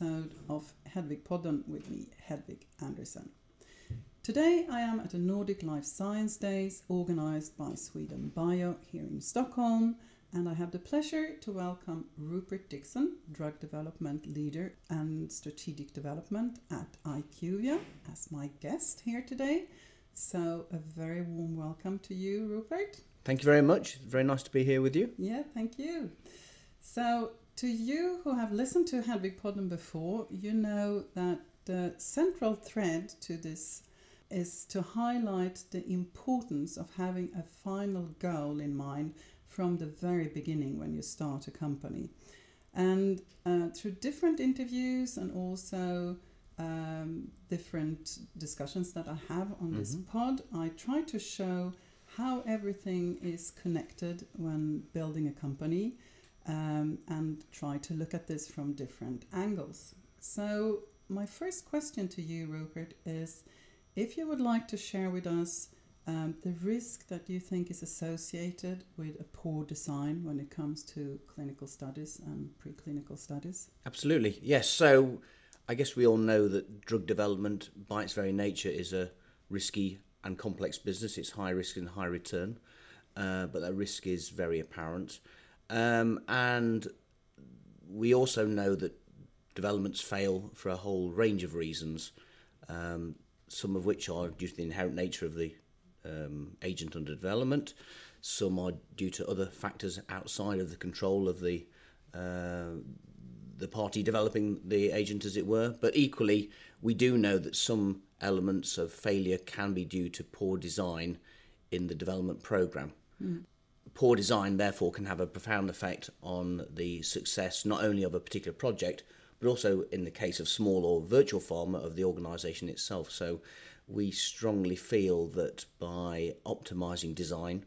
episode of Hedvig Podden with me, Hedvig Anderson. Today I am at the Nordic Life Science Days organised by Sweden Bio here in Stockholm, and I have the pleasure to welcome Rupert Dixon, Drug Development Leader and Strategic Development at IQVIA, as my guest here today. So, a very warm welcome to you, Rupert. Thank you very much. Very nice to be here with you. Yeah, thank you. So, to you who have listened to Hedvig Podden before, you know that the central thread to this is to highlight the importance of having a final goal in mind from the very beginning when you start a company. And uh, through different interviews and also um, different discussions that I have on mm-hmm. this pod, I try to show how everything is connected when building a company um, and try to look at this from different angles. So, my first question to you, Rupert, is if you would like to share with us um, the risk that you think is associated with a poor design when it comes to clinical studies and preclinical studies. Absolutely, yes. So, I guess we all know that drug development, by its very nature, is a risky and complex business. It's high risk and high return, uh, but that risk is very apparent. Um, and we also know that developments fail for a whole range of reasons, um, some of which are due to the inherent nature of the um, agent under development, some are due to other factors outside of the control of the uh, the party developing the agent, as it were. But equally, we do know that some elements of failure can be due to poor design in the development program. Mm poor design, therefore, can have a profound effect on the success not only of a particular project, but also in the case of small or virtual pharma of the organisation itself. So we strongly feel that by optimising design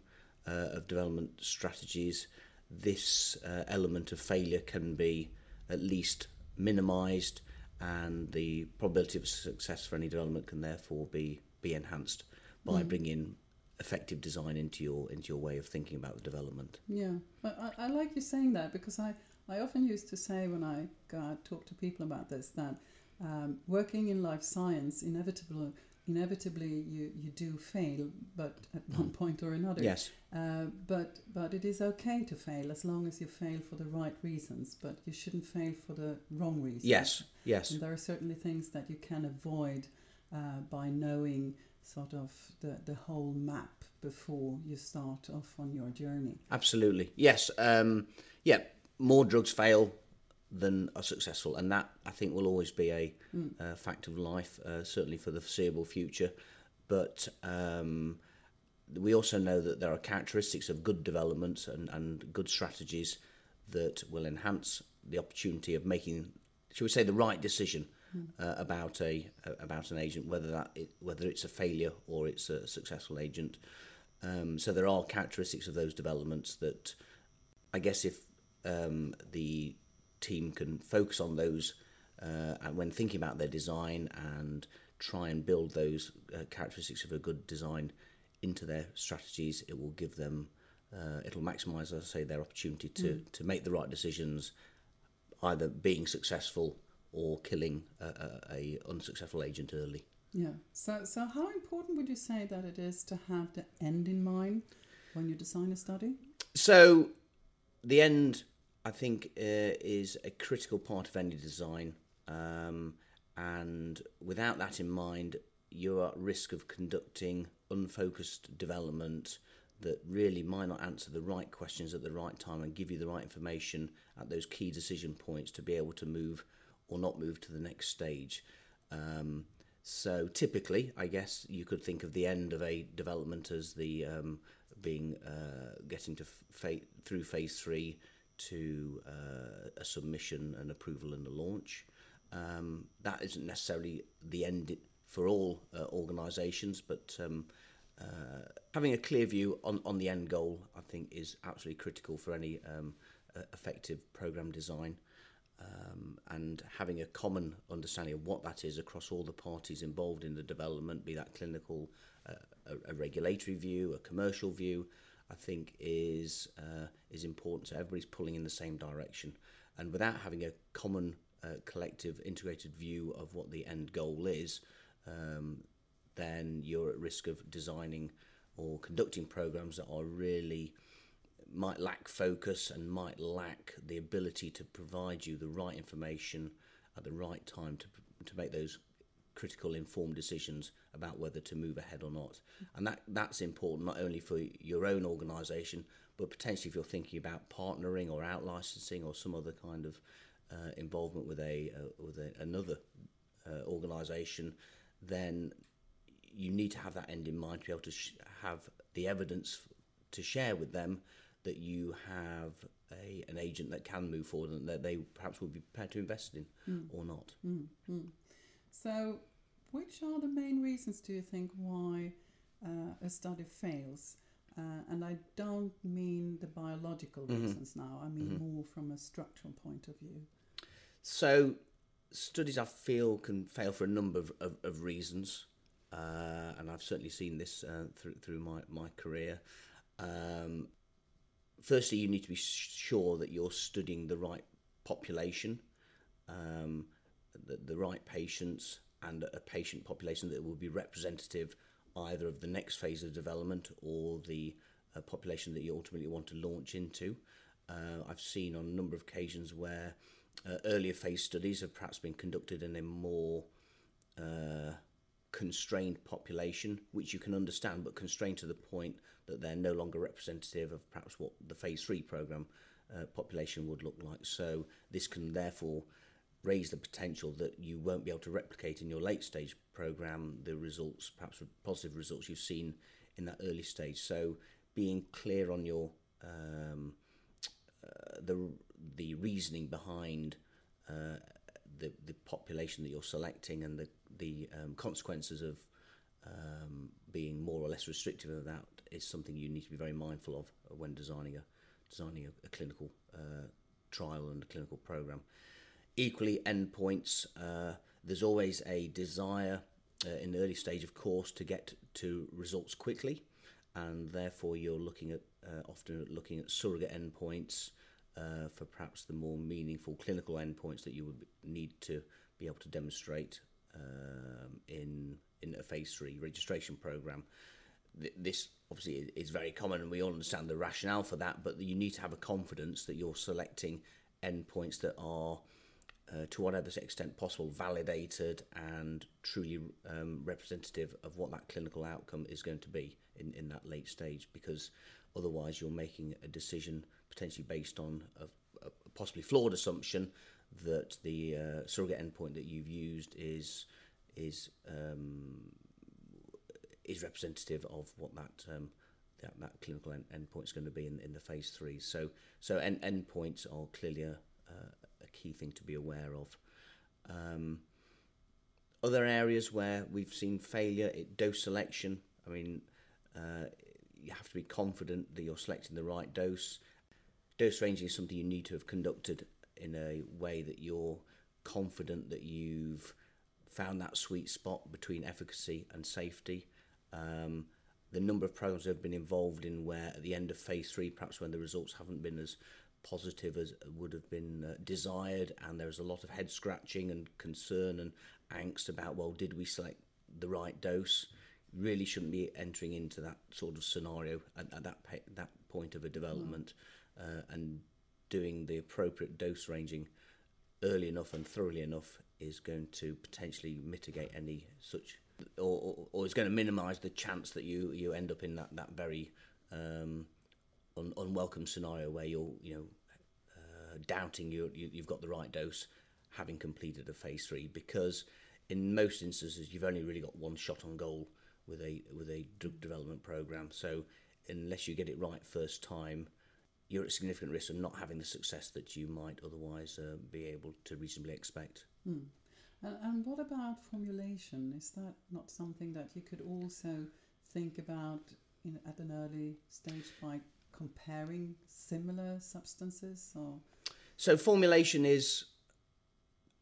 uh, of development strategies, this uh, element of failure can be at least minimised, and the probability of success for any development can therefore be be enhanced by mm. bringing effective design into your into your way of thinking about the development. Yeah, I, I like you saying that because I, I often used to say when I go talk to people about this that um, working in life science inevitably inevitably you, you do fail, but at one mm. point or another. Yes. Uh, but but it is okay to fail as long as you fail for the right reasons. But you shouldn't fail for the wrong reasons. Yes. Yes. And there are certainly things that you can avoid uh, by knowing sort of the, the whole map before you start off on your journey. Absolutely. Yes. Um, yeah. More drugs fail than are successful, and that I think will always be a, mm. uh, fact of life, uh, certainly for the foreseeable future. But um, we also know that there are characteristics of good developments and, and good strategies that will enhance the opportunity of making, shall we say, the right decision uh, about a about an agent, whether that it, whether it's a failure or it's a successful agent. Um, so there are characteristics of those developments that I guess if um, the team can focus on those uh, and when thinking about their design and try and build those uh, characteristics of a good design into their strategies, it will give them uh, it'll maximise, as I say, their opportunity to mm. to make the right decisions, either being successful or killing a, a, a unsuccessful agent early. Yeah. So, so how important would you say that it is to have the end in mind when you design a study? So, the end, I think, uh, is a critical part of any design. Um, and without that in mind, you're at risk of conducting unfocused development that really might not answer the right questions at the right time and give you the right information at those key decision points to be able to move or not move to the next stage. Um, so typically, I guess you could think of the end of a development as the um, being uh, getting to fa- through phase three to uh, a submission and approval and a launch. Um, that isn't necessarily the end for all uh, organisations, but um, uh, having a clear view on, on the end goal, I think, is absolutely critical for any um, effective program design um, and having a common understanding of what that is across all the parties involved in the development, be that clinical, uh, a, a, regulatory view, a commercial view, I think is uh, is important. So everybody's pulling in the same direction, and without having a common a collective integrated view of what the end goal is, um, then you're at risk of designing or conducting programs that are really might lack focus and might lack the ability to provide you the right information at the right time to to make those critical informed decisions about whether to move ahead or not. And that that's important not only for your own organization but potentially if you're thinking about partnering or out licensing or some other kind of uh, involvement with a uh, with a, another uh, organization then you need to have that end in mind to be able to sh- have the evidence to share with them that you have a, an agent that can move forward and that they perhaps would be prepared to invest in mm. or not. Mm, mm. So, which are the main reasons do you think why uh, a study fails? Uh, and I don't mean the biological mm-hmm. reasons now, I mean mm-hmm. more from a structural point of view. So, studies I feel can fail for a number of, of, of reasons, uh, and I've certainly seen this uh, through, through my, my career. Um, firstly, you need to be sure that you're studying the right population. Um, the, the right patients and a patient population that will be representative either of the next phase of development or the uh, population that you ultimately want to launch into. Uh, I've seen on a number of occasions where uh, earlier phase studies have perhaps been conducted in a more uh, constrained population, which you can understand, but constrained to the point that they're no longer representative of perhaps what the phase three program uh, population would look like. So this can therefore raise the potential that you won't be able to replicate in your late stage program the results, perhaps positive results you've seen in that early stage. So being clear on your um, uh, the the reasoning behind uh, the the population that you're selecting and the the um, consequences of um, being more or less restrictive of that is something you need to be very mindful of when designing a designing a, a clinical uh, trial and a clinical program. Equally, endpoints. Uh, there's always a desire uh, in the early stage, of course, to get to results quickly, and therefore you're looking at uh, often looking at surrogate endpoints uh, for perhaps the more meaningful clinical endpoints that you would need to be able to demonstrate um, in in a phase three registration program. This obviously is very common, and we all understand the rationale for that. But you need to have a confidence that you're selecting endpoints that are uh, to whatever extent possible, validated and truly um, representative of what that clinical outcome is going to be in, in that late stage, because otherwise you're making a decision potentially based on a, a possibly flawed assumption that the uh, surrogate endpoint that you've used is is um, is representative of what that um, that, that clinical end, endpoint is going to be in, in the phase three. So so end, endpoints are clearly a, a key thing to be aware of. Um, other areas where we've seen failure, it, dose selection. I mean, uh, you have to be confident that you're selecting the right dose. Dose ranging is something you need to have conducted in a way that you're confident that you've found that sweet spot between efficacy and safety. Um, the number of programs I've been involved in where at the end of phase three, perhaps when the results haven't been as positive as would have been uh, desired, and there's a lot of head scratching and concern and angst about well, did we select the right dose? Really shouldn't be entering into that sort of scenario at, at that pe- that point of a development, mm. uh, and doing the appropriate dose ranging early enough and thoroughly enough is going to potentially mitigate any such or, or, or is going to minimise the chance that you, you end up in that, that very um, un- unwelcome scenario where you're you know uh, doubting you, you you've got the right dose, having completed a phase three, because in most instances you've only really got one shot on goal with a with a drug development program. So unless you get it right first time, you're at significant risk of not having the success that you might otherwise uh, be able to reasonably expect. Mm. And, and what about formulation? Is that not something that you could also think about in, at an early stage by comparing similar substances or so formulation is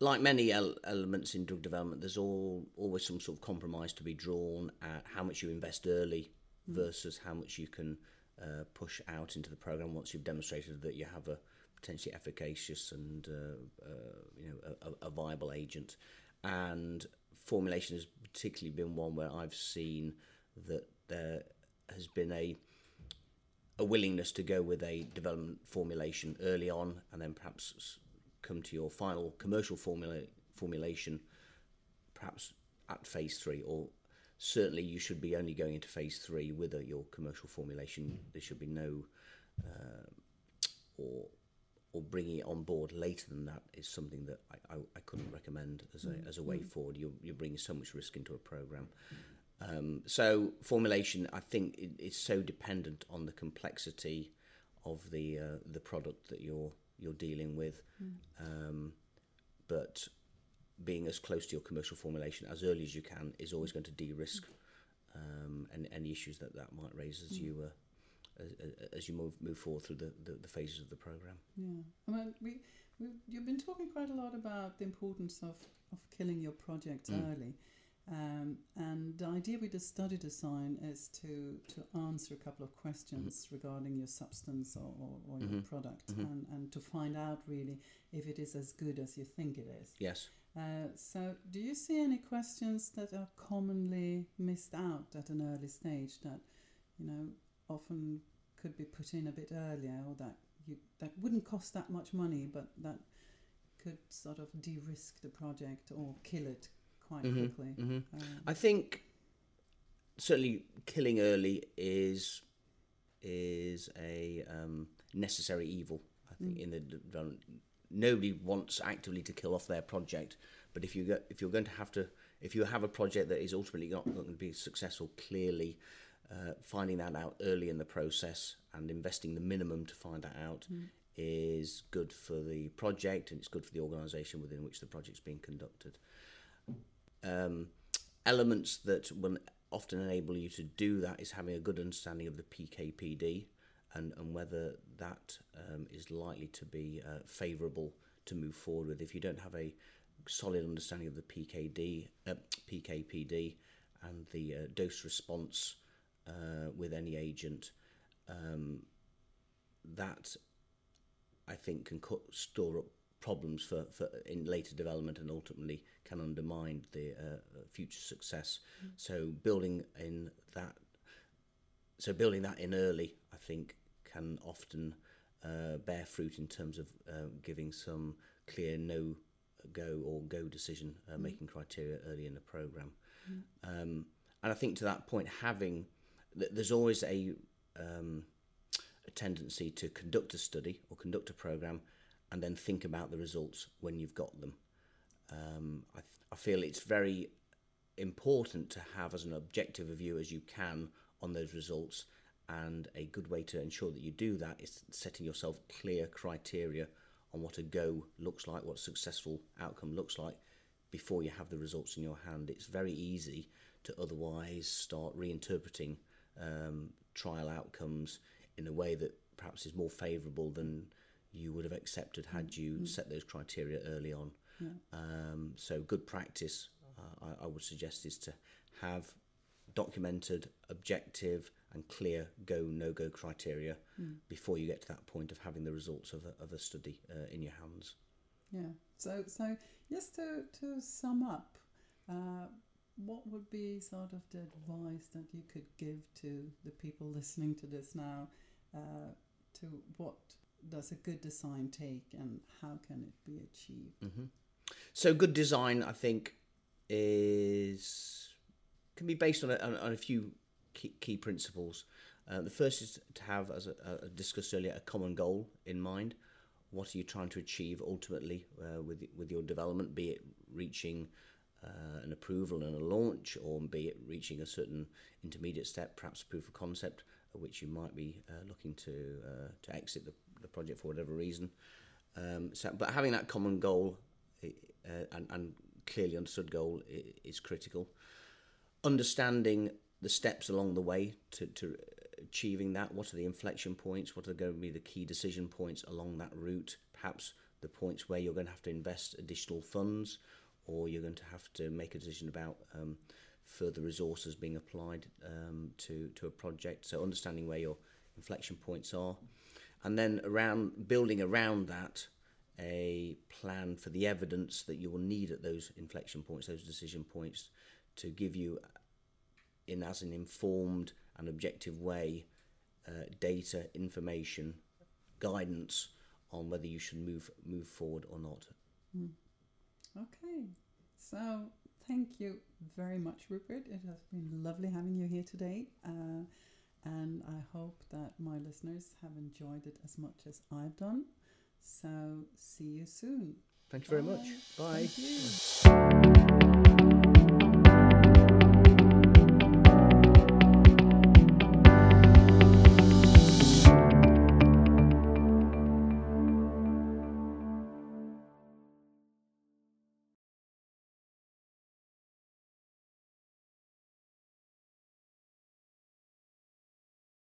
like many elements in drug development there's all always some sort of compromise to be drawn at how much you invest early mm. versus how much you can uh, push out into the program once you've demonstrated that you have a potentially efficacious and uh, uh, you know a, a viable agent. And formulation has particularly been one where I've seen that there has been a a willingness to go with a development formulation early on and then perhaps come to your final commercial formula formulation perhaps at phase three or certainly you should be only going into phase three with a, your commercial formulation there should be no uh, or or bringing it on board later than that is something that I, I, I couldn't recommend as a, mm. as a way mm. forward. You're, you're bringing so much risk into a program. Um, so formulation, I think, it, it's so dependent on the complexity of the uh, the product that you're you're dealing with. Mm. Um, but being as close to your commercial formulation as early as you can is always going to de-risk um, and any issues that that might raise as mm. you uh, as, as you move move forward through the, the, the phases of the program. Yeah, I mean, we, we you've been talking quite a lot about the importance of, of killing your projects mm. early. Um, and the idea with the study design is to, to answer a couple of questions mm-hmm. regarding your substance or, or, or mm-hmm. your product mm-hmm. and, and to find out really if it is as good as you think it is. Yes. Uh, so, do you see any questions that are commonly missed out at an early stage that, you know, often could be put in a bit earlier or that you that wouldn't cost that much money but that could sort of de-risk the project or kill it quite mm-hmm, quickly mm-hmm. Um, i think certainly killing early is is a um, necessary evil i think mm. in the nobody wants actively to kill off their project but if you go, if you're going to have to if you have a project that is ultimately not going to be successful clearly uh, finding that out early in the process and investing the minimum to find that out mm. is good for the project and it's good for the organisation within which the project's being conducted. Um, elements that will often enable you to do that is having a good understanding of the PKPD and, and whether that um, is likely to be uh, favourable to move forward with. If you don't have a solid understanding of the PKD, uh, PKPD and the uh, dose response uh, with any agent, um, that I think can store up problems for, for in later development and ultimately can undermine the uh, future success. Mm. So building in that, so building that in early, I think can often uh, bear fruit in terms of uh, giving some clear no go or go decision uh, mm. making criteria early in the program. Mm. Um, and I think to that point, having there's always a um, a tendency to conduct a study or conduct a program and then think about the results when you've got them. Um, I, I feel it's very important to have as an objective a view as you can on those results and a good way to ensure that you do that is setting yourself clear criteria on what a go looks like, what a successful outcome looks like before you have the results in your hand. It's very easy to otherwise start reinterpreting um, trial outcomes in a way that perhaps is more favourable than you would have accepted had you mm-hmm. set those criteria early on. Yeah. Um, so, good practice, uh, I, I, would suggest, is to have documented, objective, and clear go no go criteria mm. before you get to that point of having the results of a, of a study uh, in your hands. Yeah. So, so just to, to sum up, uh, what would be sort of the advice that you could give to the people listening to this now uh, to what does a good design take and how can it be achieved mm-hmm. so good design i think is can be based on a, on, a few key, key principles uh, the first is to have as I discussed earlier a common goal in mind what are you trying to achieve ultimately uh, with with your development be it reaching uh, an approval and a launch, or be it reaching a certain intermediate step, perhaps proof of concept, which you might be uh, looking to uh, to exit the, the project for whatever reason. Um, so, but having that common goal uh, and, and clearly understood goal is critical. Understanding the steps along the way to, to achieving that. What are the inflection points? What are going to be the key decision points along that route? Perhaps the points where you're going to have to invest additional funds or you're going to have to make a decision about um, further resources being applied um, to, to a project. So understanding where your inflection points are, and then around building around that a plan for the evidence that you will need at those inflection points, those decision points, to give you, in as an informed and objective way, uh, data, information, guidance on whether you should move move forward or not. Okay, so thank you very much, Rupert. It has been lovely having you here today. Uh, and I hope that my listeners have enjoyed it as much as I've done. So, see you soon. Thank you very Bye. much. Bye. Thank you.